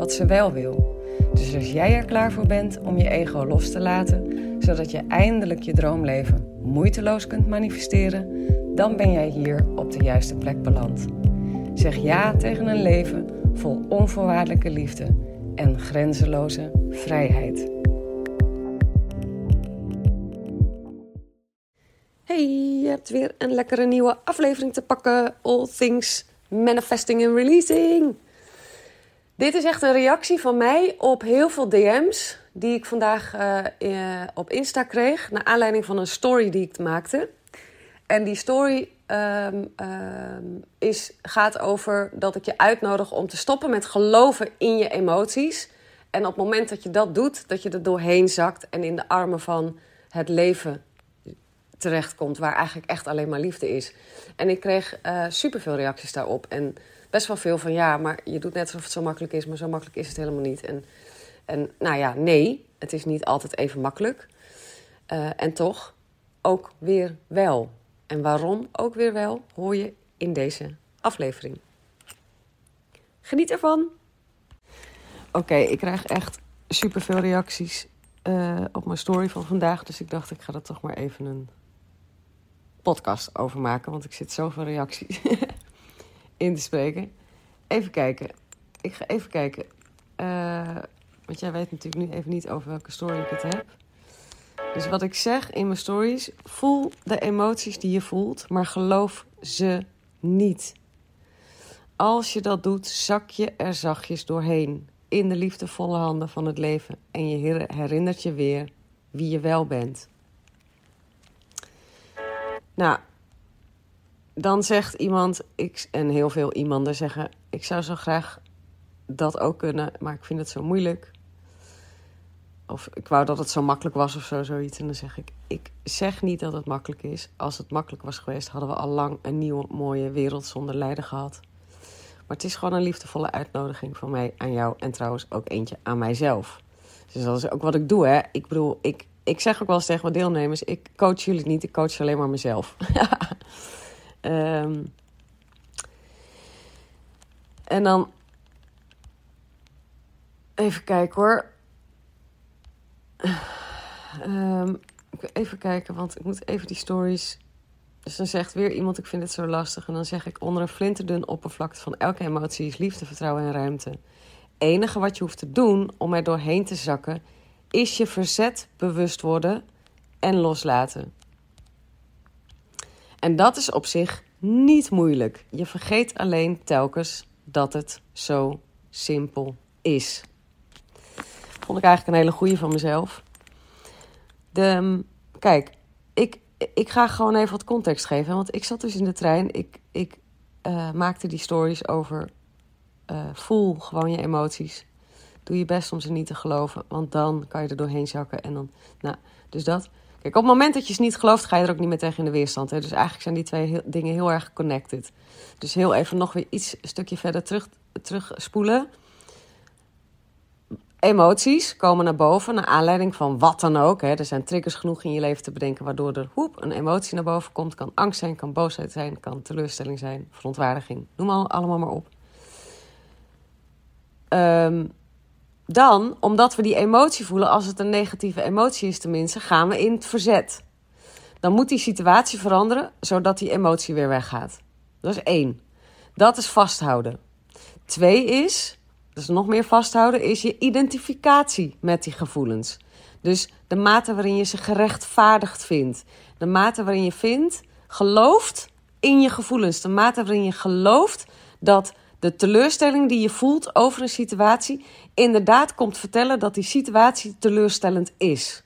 wat ze wel wil. Dus als jij er klaar voor bent om je ego los te laten, zodat je eindelijk je droomleven moeiteloos kunt manifesteren, dan ben jij hier op de juiste plek beland. Zeg ja tegen een leven vol onvoorwaardelijke liefde en grenzeloze vrijheid. Hey, je hebt weer een lekkere nieuwe aflevering te pakken. All things manifesting and releasing. Dit is echt een reactie van mij op heel veel DM's die ik vandaag uh, op Insta kreeg. Naar aanleiding van een story die ik maakte. En die story um, um, is, gaat over dat ik je uitnodig om te stoppen met geloven in je emoties. En op het moment dat je dat doet, dat je er doorheen zakt en in de armen van het leven terechtkomt. Waar eigenlijk echt alleen maar liefde is. En ik kreeg uh, superveel reacties daarop. En best wel veel van ja, maar je doet net alsof het zo makkelijk is, maar zo makkelijk is het helemaal niet. En, en nou ja, nee, het is niet altijd even makkelijk. Uh, en toch ook weer wel. En waarom ook weer wel, hoor je in deze aflevering. Geniet ervan! Oké, ik krijg echt superveel reacties uh, op mijn story van vandaag. Dus ik dacht, ik ga er toch maar even een podcast over maken. Want ik zit zoveel reacties in te spreken. Even kijken. Ik ga even kijken. Uh, want jij weet natuurlijk nu even niet over welke story ik het heb. Dus wat ik zeg in mijn stories: voel de emoties die je voelt, maar geloof ze niet. Als je dat doet, zak je er zachtjes doorheen. In de liefdevolle handen van het leven. En je herinnert je weer wie je wel bent. Nou, dan zegt iemand, ik, en heel veel iemanden zeggen: Ik zou zo graag dat ook kunnen, maar ik vind het zo moeilijk. Of ik wou dat het zo makkelijk was of zo, zoiets. En dan zeg ik: Ik zeg niet dat het makkelijk is. Als het makkelijk was geweest, hadden we al lang een nieuwe mooie wereld zonder lijden gehad. Maar het is gewoon een liefdevolle uitnodiging van mij aan jou. En trouwens ook eentje aan mijzelf. Dus dat is ook wat ik doe, hè. Ik bedoel, ik, ik zeg ook wel eens tegen mijn deelnemers: Ik coach jullie niet, ik coach alleen maar mezelf. Um, en dan. Even kijken hoor. Um, even kijken, want ik moet even die stories. Dus dan zegt weer iemand: Ik vind het zo lastig. En dan zeg ik: Onder een flinterdun oppervlakte van elke emotie is liefde, vertrouwen en ruimte. enige wat je hoeft te doen om er doorheen te zakken, is je verzet bewust worden en loslaten. En dat is op zich niet moeilijk. Je vergeet alleen telkens dat het zo simpel is. Vond ik eigenlijk een hele goede van mezelf. De, kijk, ik, ik ga gewoon even wat context geven. Want ik zat dus in de trein. Ik, ik uh, maakte die stories over. Uh, voel gewoon je emoties. Doe je best om ze niet te geloven. Want dan kan je er doorheen zakken. En dan, nou, dus dat. Kijk, op het moment dat je ze niet gelooft, ga je er ook niet meer tegen in de weerstand. Hè? Dus eigenlijk zijn die twee dingen heel erg connected. Dus heel even nog weer iets stukje verder terug, terugspoelen. Emoties komen naar boven naar aanleiding van wat dan ook. Hè. Er zijn triggers genoeg in je leven te bedenken waardoor er hoep, een emotie naar boven komt. Kan angst zijn, kan boosheid zijn, kan teleurstelling zijn, verontwaardiging. Noem maar allemaal maar op. Um, dan, omdat we die emotie voelen, als het een negatieve emotie is tenminste, gaan we in het verzet. Dan moet die situatie veranderen, zodat die emotie weer weggaat. Dat is één. Dat is vasthouden. Twee is, dat is nog meer vasthouden, is je identificatie met die gevoelens. Dus de mate waarin je ze gerechtvaardigd vindt. De mate waarin je vindt, gelooft in je gevoelens. De mate waarin je gelooft dat de teleurstelling die je voelt over een situatie inderdaad komt vertellen dat die situatie teleurstellend is.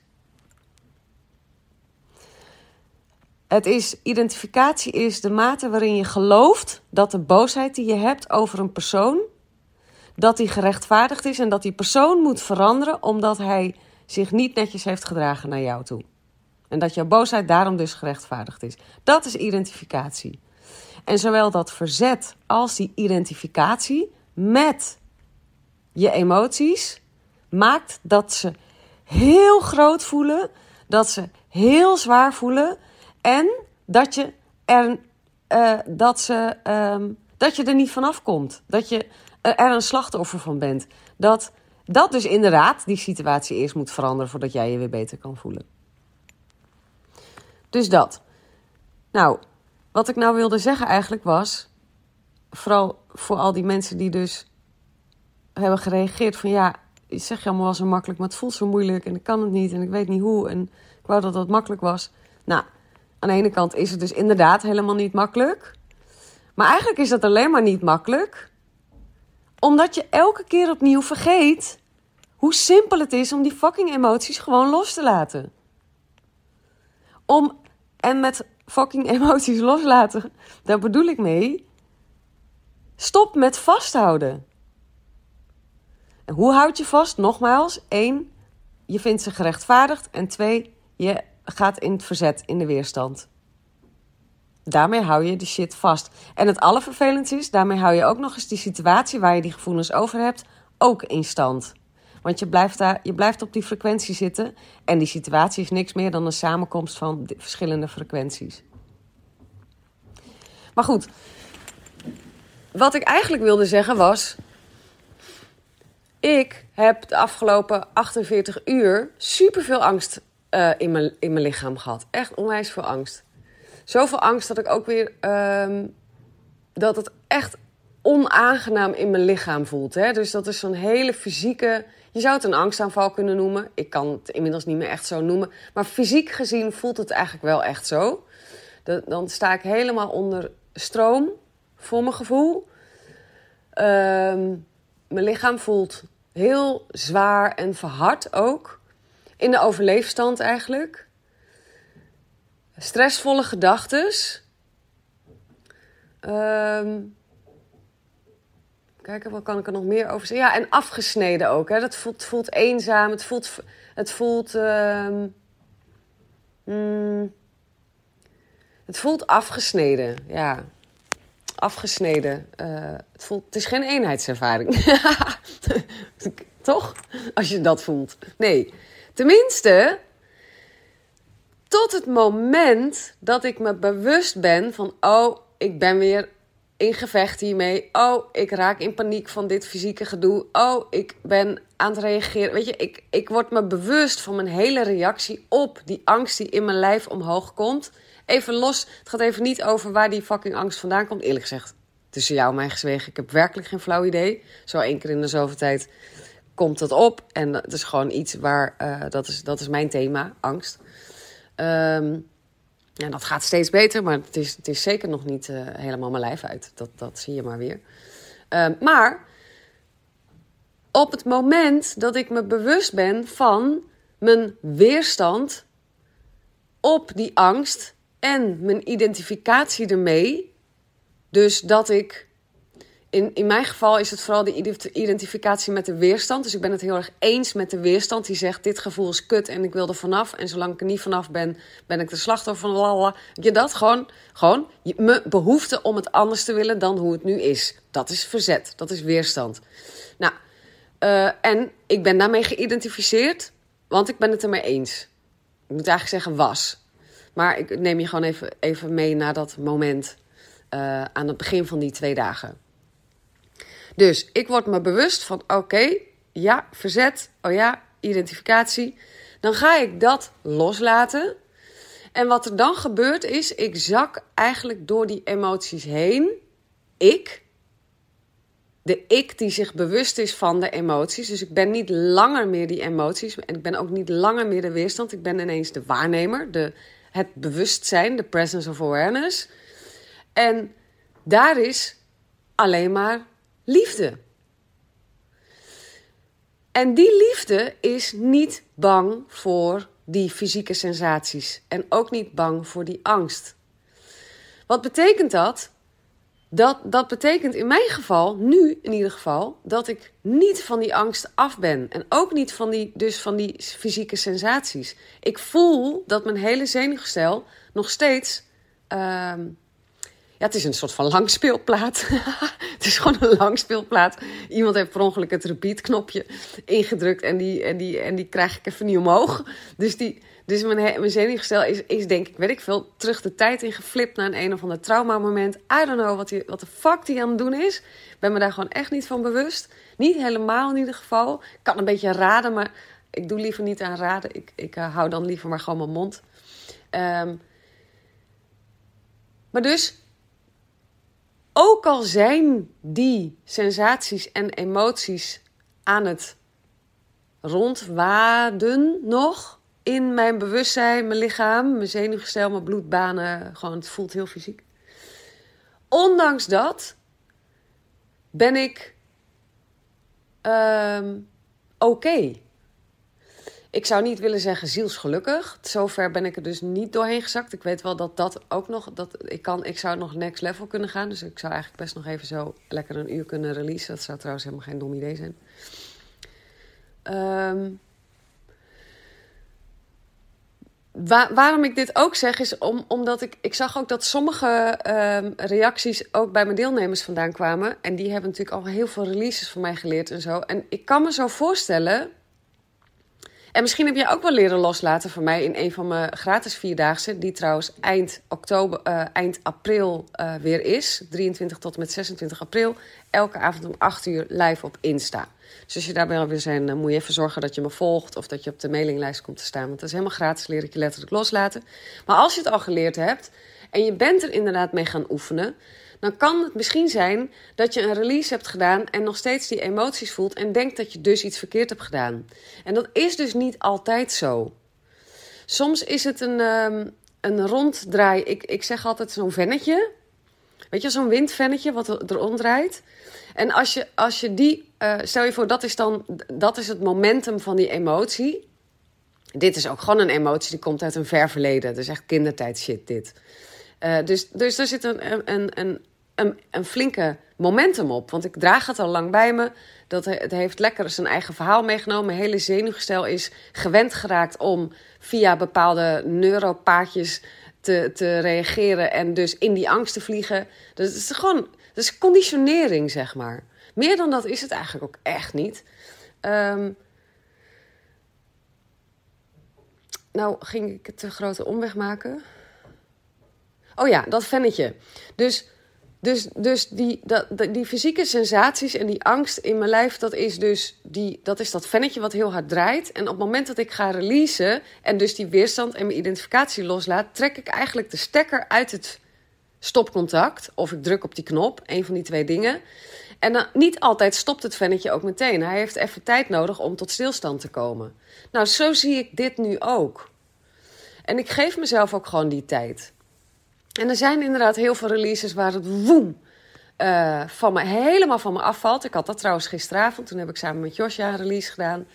Het is, identificatie is de mate waarin je gelooft dat de boosheid die je hebt over een persoon, dat die gerechtvaardigd is en dat die persoon moet veranderen omdat hij zich niet netjes heeft gedragen naar jou toe. En dat jouw boosheid daarom dus gerechtvaardigd is. Dat is identificatie. En zowel dat verzet als die identificatie met je emoties maakt dat ze heel groot voelen, dat ze heel zwaar voelen en dat je er, uh, dat ze, um, dat je er niet vanaf komt. Dat je er een slachtoffer van bent. Dat dat dus inderdaad die situatie eerst moet veranderen voordat jij je weer beter kan voelen. Dus dat. Nou, wat ik nou wilde zeggen eigenlijk was, vooral voor al die mensen die dus hebben gereageerd van ja, ik zeg je allemaal wel zo makkelijk, maar het voelt zo moeilijk en ik kan het niet en ik weet niet hoe en ik wou dat dat makkelijk was. Nou, aan de ene kant is het dus inderdaad helemaal niet makkelijk. Maar eigenlijk is dat alleen maar niet makkelijk omdat je elke keer opnieuw vergeet hoe simpel het is om die fucking emoties gewoon los te laten. Om, en met fucking emoties loslaten, daar bedoel ik mee. Stop met vasthouden. En hoe houd je vast? Nogmaals, één, je vindt ze gerechtvaardigd. En twee, je gaat in het verzet, in de weerstand. Daarmee hou je de shit vast. En het allervervelendste is, daarmee hou je ook nog eens die situatie waar je die gevoelens over hebt, ook in stand. Want je blijft, daar, je blijft op die frequentie zitten. En die situatie is niks meer dan een samenkomst van verschillende frequenties. Maar goed, wat ik eigenlijk wilde zeggen was. Ik heb de afgelopen 48 uur superveel angst uh, in, mijn, in mijn lichaam gehad. Echt onwijs veel angst. Zoveel angst dat ik ook weer. Um, dat het echt onaangenaam in mijn lichaam voelt. Hè? Dus dat is zo'n hele fysieke. Je zou het een angstaanval kunnen noemen. Ik kan het inmiddels niet meer echt zo noemen. Maar fysiek gezien voelt het eigenlijk wel echt zo. dan sta ik helemaal onder stroom, voor mijn gevoel. Ehm, mijn lichaam voelt heel zwaar en verhard ook. In de overleefstand eigenlijk. Stressvolle gedachten. Um, kijken, wat kan ik er nog meer over zeggen? Ja, en afgesneden ook. Hè? Dat voelt, voelt eenzaam. Het voelt. Het voelt. Um, mm, het voelt afgesneden. Ja. Afgesneden. Uh, het, voelt, het is geen eenheidservaring. Toch? Als je dat voelt. Nee. Tenminste, tot het moment dat ik me bewust ben van: oh, ik ben weer in gevecht hiermee. Oh, ik raak in paniek van dit fysieke gedoe. Oh, ik ben aan het reageren. Weet je, ik, ik word me bewust van mijn hele reactie op die angst die in mijn lijf omhoog komt. Even los, het gaat even niet over waar die fucking angst vandaan komt. Eerlijk gezegd, tussen jou en mij gezwegen, ik heb werkelijk geen flauw idee. Zo één keer in de zoveel tijd komt het op. En dat is gewoon iets waar, uh, dat, is, dat is mijn thema, angst. Um, ja, dat gaat steeds beter, maar het is, het is zeker nog niet uh, helemaal mijn lijf uit. Dat, dat zie je maar weer. Uh, maar op het moment dat ik me bewust ben van mijn weerstand op die angst en mijn identificatie ermee, dus dat ik in, in mijn geval is het vooral de identificatie met de weerstand. Dus ik ben het heel erg eens met de weerstand die zegt: Dit gevoel is kut en ik wil er vanaf. En zolang ik er niet vanaf ben, ben ik de slachtoffer van lala. Je dat gewoon, gewoon mijn behoefte om het anders te willen dan hoe het nu is. Dat is verzet, dat is weerstand. Nou, uh, en ik ben daarmee geïdentificeerd, want ik ben het ermee eens. Ik moet eigenlijk zeggen was. Maar ik neem je gewoon even, even mee naar dat moment uh, aan het begin van die twee dagen. Dus ik word me bewust van: oké, ja, verzet, oh ja, identificatie. Dan ga ik dat loslaten. En wat er dan gebeurt is, ik zak eigenlijk door die emoties heen. Ik, de ik die zich bewust is van de emoties. Dus ik ben niet langer meer die emoties. En ik ben ook niet langer meer de weerstand. Ik ben ineens de waarnemer, de, het bewustzijn, de presence of awareness. En daar is alleen maar liefde. En die liefde is niet bang voor die fysieke sensaties en ook niet bang voor die angst. Wat betekent dat? dat, dat betekent in mijn geval, nu in ieder geval, dat ik niet van die angst af ben. En ook niet van die, dus van die fysieke sensaties. Ik voel dat mijn hele zenuwgestel nog steeds. Ehm, ja, het is een soort van langspeelplaat. het is gewoon een langspeelplaat. Iemand heeft per ongeluk het repeat-knopje ingedrukt en die, en, die, en die krijg ik even niet omhoog. Dus die, dus mijn, mijn zenuwgestel is, is denk ik, weet ik veel, terug de tijd in geflipt naar een een of ander traumamoment. I don't know wat, die, wat de fuck die aan het doen is. Ik ben me daar gewoon echt niet van bewust. Niet helemaal in ieder geval. Ik kan een beetje raden, maar ik doe liever niet aan raden. Ik, ik uh, hou dan liever maar gewoon mijn mond. Um, maar dus, al zijn die sensaties en emoties aan het rondwaden nog in mijn bewustzijn, mijn lichaam, mijn zenuwgestel, mijn bloedbanen. Gewoon, het voelt heel fysiek. Ondanks dat ben ik um, oké. Ik zou niet willen zeggen zielsgelukkig. Zover ben ik er dus niet doorheen gezakt. Ik weet wel dat dat ook nog... Dat ik, kan, ik zou nog next level kunnen gaan. Dus ik zou eigenlijk best nog even zo lekker een uur kunnen releasen. Dat zou trouwens helemaal geen dom idee zijn. Um, waarom ik dit ook zeg is om, omdat ik, ik zag ook dat sommige uh, reacties ook bij mijn deelnemers vandaan kwamen. En die hebben natuurlijk al heel veel releases van mij geleerd en zo. En ik kan me zo voorstellen. En misschien heb jij ook wel leren loslaten van mij in een van mijn gratis vierdaagse. Die trouwens eind oktober, uh, eind april uh, weer is. 23 tot en met 26 april. Elke avond om 8 uur live op Insta. Dus als je daarbij wil zijn, dan moet je even zorgen dat je me volgt of dat je op de mailinglijst komt te staan. Want dat is helemaal gratis, leer ik je letterlijk loslaten. Maar als je het al geleerd hebt en je bent er inderdaad mee gaan oefenen, dan kan het misschien zijn dat je een release hebt gedaan en nog steeds die emoties voelt en denkt dat je dus iets verkeerd hebt gedaan. En dat is dus niet altijd zo. Soms is het een, um, een ronddraai. Ik, ik zeg altijd zo'n vennetje. Weet je, zo'n windvennetje wat er ronddraait. En als je, als je die, uh, stel je voor, dat is dan dat is het momentum van die emotie. Dit is ook gewoon een emotie die komt uit een ver verleden. Is echt kindertijd shit, dit. Uh, dus, dus er zit een, een, een, een, een flinke momentum op. Want ik draag het al lang bij me. Dat, het heeft lekker zijn eigen verhaal meegenomen. Mijn hele zenuwgestel is gewend geraakt om via bepaalde neuropaadjes te, te reageren. En dus in die angst te vliegen. Dus het is gewoon dat is conditionering, zeg maar. Meer dan dat is het eigenlijk ook echt niet. Um, nou, ging ik het te grote omweg maken? Oh ja, dat vennetje. Dus, dus, dus die, dat, die fysieke sensaties en die angst in mijn lijf, dat is dus die, dat, is dat vennetje wat heel hard draait. En op het moment dat ik ga releasen en dus die weerstand en mijn identificatie loslaat, trek ik eigenlijk de stekker uit het stopcontact of ik druk op die knop, een van die twee dingen. En niet altijd stopt het vennetje ook meteen. Hij heeft even tijd nodig om tot stilstand te komen. Nou, zo zie ik dit nu ook. En ik geef mezelf ook gewoon die tijd. En er zijn inderdaad heel veel releases waar het woem uh, van me, helemaal van me afvalt. Ik had dat trouwens gisteravond. Toen heb ik samen met Josja een release gedaan.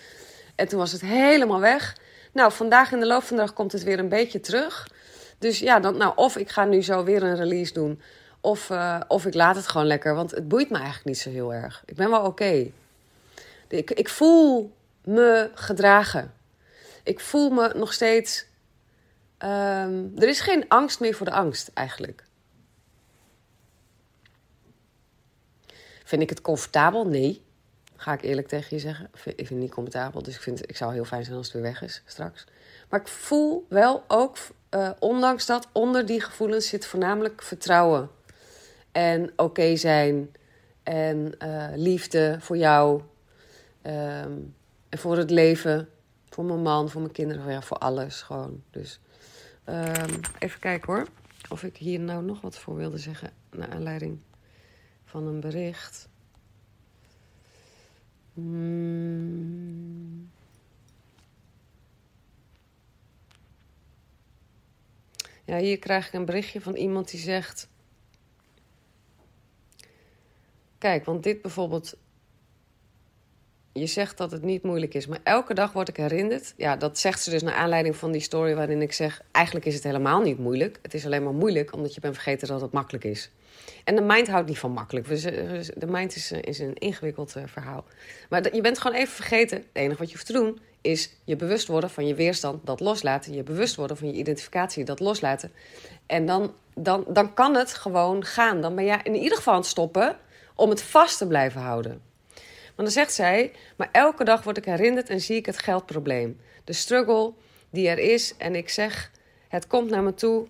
En toen was het helemaal weg. Nou, vandaag in de loop van de dag komt het weer een beetje terug. Dus ja, dan, nou, of ik ga nu zo weer een release doen. Of, uh, of ik laat het gewoon lekker. Want het boeit me eigenlijk niet zo heel erg. Ik ben wel oké. Ik, ik voel me gedragen. Ik voel me nog steeds. Um, er is geen angst meer voor de angst eigenlijk. Vind ik het comfortabel? Nee. Ga ik eerlijk tegen je zeggen. Ik vind het niet comfortabel. Dus ik, vind, ik zou heel fijn zijn als het weer weg is straks. Maar ik voel wel ook uh, ondanks dat onder die gevoelens zit voornamelijk vertrouwen. En oké zijn. En uh, liefde voor jou. Um, en voor het leven. Voor mijn man, voor mijn kinderen. Ja, voor alles gewoon. Dus um, even kijken hoor. Of ik hier nou nog wat voor wilde zeggen. Naar aanleiding van een bericht. Hmm. Ja, hier krijg ik een berichtje van iemand die zegt. Kijk, want dit bijvoorbeeld. Je zegt dat het niet moeilijk is, maar elke dag word ik herinnerd. Ja, dat zegt ze dus naar aanleiding van die story waarin ik zeg: eigenlijk is het helemaal niet moeilijk. Het is alleen maar moeilijk omdat je bent vergeten dat het makkelijk is. En de mind houdt niet van makkelijk. De mind is, is een ingewikkeld verhaal. Maar je bent gewoon even vergeten. Het enige wat je hoeft te doen is je bewust worden van je weerstand, dat loslaten. Je bewust worden van je identificatie, dat loslaten. En dan, dan, dan kan het gewoon gaan. Dan ben jij in ieder geval aan het stoppen om het vast te blijven houden. Dan zegt zij, maar elke dag word ik herinnerd en zie ik het geldprobleem. De struggle die er is en ik zeg, het komt naar me toe.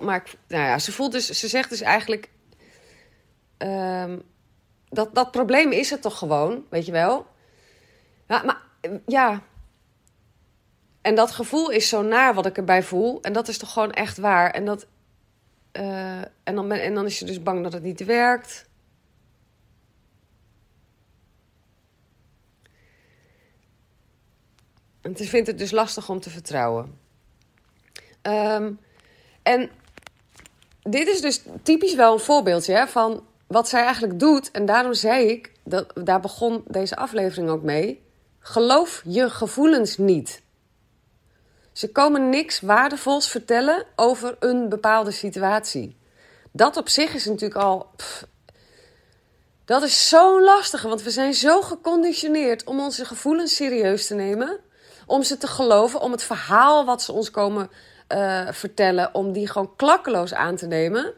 Maar nou ja, ze, voelt dus, ze zegt dus eigenlijk, um, dat, dat probleem is het toch gewoon, weet je wel. Maar ja. En dat gevoel is zo naar wat ik erbij voel. En dat is toch gewoon echt waar. En, dat, uh, en, dan, en dan is je dus bang dat het niet werkt. En ze vindt het dus lastig om te vertrouwen. Um, en dit is dus typisch wel een voorbeeldje hè, van wat zij eigenlijk doet. En daarom zei ik, dat, daar begon deze aflevering ook mee. Geloof je gevoelens niet. Ze komen niks waardevols vertellen over een bepaalde situatie. Dat op zich is natuurlijk al. dat is zo lastig, want we zijn zo geconditioneerd om onze gevoelens serieus te nemen. Om ze te geloven, om het verhaal wat ze ons komen uh, vertellen, om die gewoon klakkeloos aan te nemen.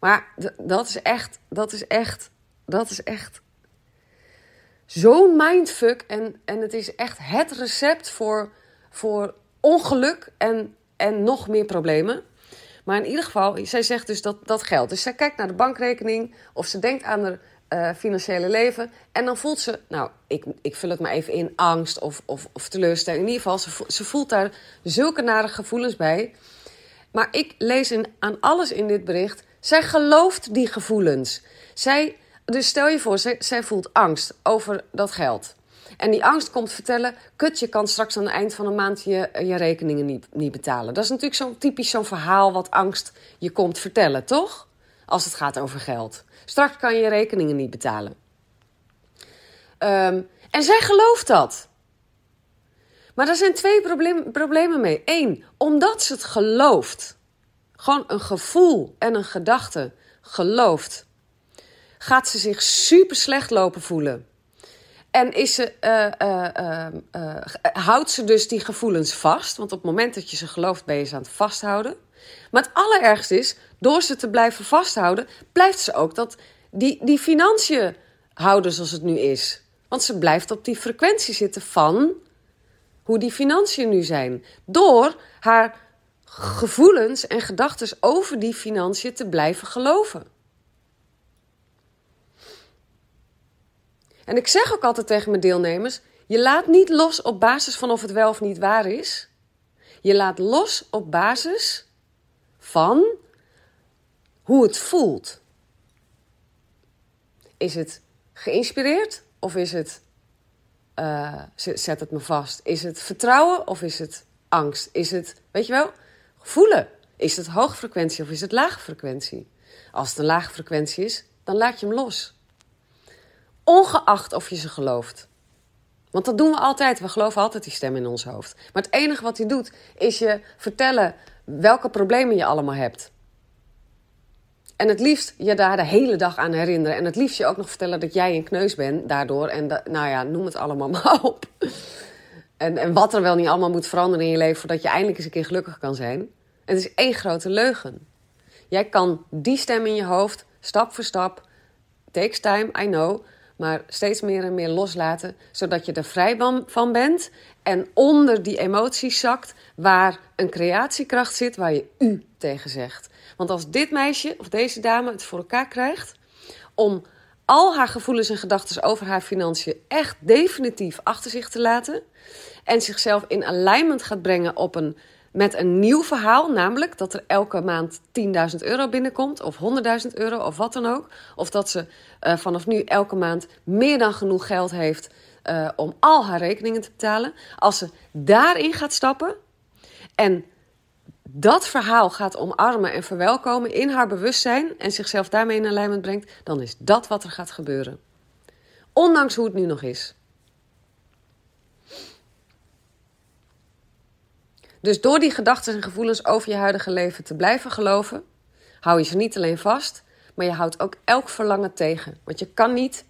Maar dat is echt, dat is echt, dat is echt zo'n mindfuck. En, en het is echt het recept voor, voor ongeluk en, en nog meer problemen. Maar in ieder geval, zij zegt dus dat dat geldt. Dus zij kijkt naar de bankrekening of ze denkt aan haar uh, financiële leven. En dan voelt ze, nou, ik, ik vul het maar even in, angst of, of, of teleurstelling. In ieder geval, ze, ze voelt daar zulke nare gevoelens bij. Maar ik lees in, aan alles in dit bericht, zij gelooft die gevoelens. Zij dus stel je voor, zij, zij voelt angst over dat geld. En die angst komt vertellen: kut, je kan straks aan het eind van de maand je, je rekeningen niet, niet betalen. Dat is natuurlijk zo'n typisch zo'n verhaal wat angst je komt vertellen, toch? Als het gaat over geld. Straks kan je rekeningen niet betalen. Um, en zij gelooft dat. Maar daar zijn twee problemen mee. Eén, omdat ze het gelooft. Gewoon een gevoel en een gedachte gelooft gaat ze zich super slecht lopen voelen. En is ze, uh, uh, houdt ze dus die gevoelens vast. Want op het moment dat je ze gelooft, ben je ze aan het vasthouden. Maar het allerergste is, door ze te blijven vasthouden, blijft ze ook dat, die, die financiën houden zoals het nu is. Want ze blijft op die frequentie zitten van hoe die financiën nu zijn. Door haar gevoelens en gedachten over die financiën te blijven geloven. En ik zeg ook altijd tegen mijn deelnemers: je laat niet los op basis van of het wel of niet waar is. Je laat los op basis van hoe het voelt. Is het geïnspireerd of is het uh, zet het me vast? Is het vertrouwen of is het angst? Is het, weet je wel, voelen? Is het hoge frequentie of is het lage frequentie? Als het een lage frequentie is, dan laat je hem los. Ongeacht of je ze gelooft. Want dat doen we altijd. We geloven altijd die stem in ons hoofd. Maar het enige wat hij doet, is je vertellen welke problemen je allemaal hebt. En het liefst je daar de hele dag aan herinneren. En het liefst je ook nog vertellen dat jij een kneus bent daardoor. En nou ja, noem het allemaal maar op. En, en wat er wel niet allemaal moet veranderen in je leven voordat je eindelijk eens een keer gelukkig kan zijn. En het is één grote leugen. Jij kan die stem in je hoofd, stap voor stap, takes time, I know maar steeds meer en meer loslaten, zodat je er vrij van bent en onder die emoties zakt waar een creatiekracht zit waar je u tegen zegt. Want als dit meisje of deze dame het voor elkaar krijgt om al haar gevoelens en gedachten over haar financiën echt definitief achter zich te laten en zichzelf in alignment gaat brengen op een met een nieuw verhaal, namelijk dat er elke maand 10.000 euro binnenkomt, of 100.000 euro, of wat dan ook. Of dat ze uh, vanaf nu elke maand meer dan genoeg geld heeft uh, om al haar rekeningen te betalen. Als ze daarin gaat stappen en dat verhaal gaat omarmen en verwelkomen in haar bewustzijn en zichzelf daarmee in alignment brengt, dan is dat wat er gaat gebeuren. Ondanks hoe het nu nog is. Dus door die gedachten en gevoelens over je huidige leven te blijven geloven, hou je ze niet alleen vast, maar je houdt ook elk verlangen tegen. Want je kan niet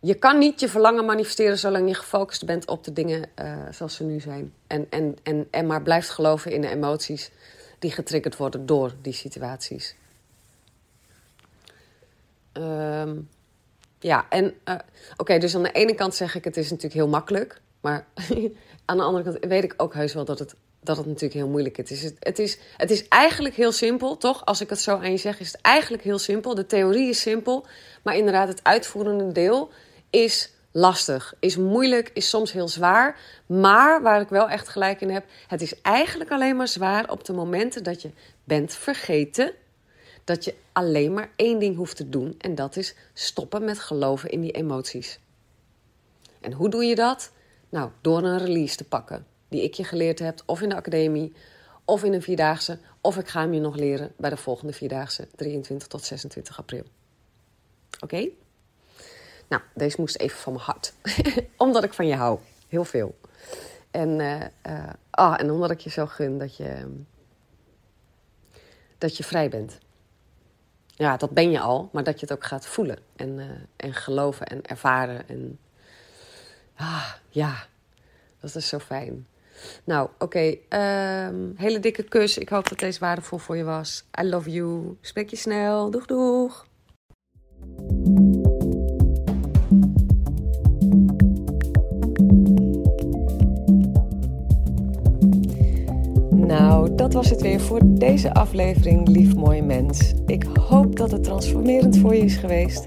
je kan niet je verlangen manifesteren zolang je gefocust bent op de dingen uh, zoals ze nu zijn. En, en, en, en maar blijft geloven in de emoties die getriggerd worden door die situaties. Um, ja, en uh, oké, dus aan de ene kant zeg ik het is natuurlijk heel makkelijk. Maar aan de andere kant weet ik ook heus wel dat het, dat het natuurlijk heel moeilijk is. Het, is. het, is. het is eigenlijk heel simpel, toch? Als ik het zo aan je zeg, is het eigenlijk heel simpel. De theorie is simpel, maar inderdaad het uitvoerende deel is lastig, is moeilijk, is soms heel zwaar. Maar waar ik wel echt gelijk in heb, het is eigenlijk alleen maar zwaar op de momenten dat je bent vergeten dat je alleen maar één ding hoeft te doen en dat is stoppen met geloven in die emoties. En hoe doe je dat? Nou, door een release te pakken die ik je geleerd heb, of in de academie, of in een vierdaagse, of ik ga hem je nog leren bij de volgende vierdaagse, 23 tot 26 april. Oké? Nou, deze moest even van mijn hart. omdat ik van je hou. Heel veel. En, uh, uh, oh, en omdat ik je zo gun dat je, dat je vrij bent. Ja, dat ben je al, maar dat je het ook gaat voelen. En, uh, en geloven en ervaren. En ah, ja, dat is zo fijn. Nou, oké. Um, hele dikke kus. Ik hoop dat deze waardevol voor je was. I love you. Spreek je snel. Doeg, doeg. Nou, dat was het weer voor deze aflevering, lief mooi mens. Ik hoop dat het transformerend voor je is geweest.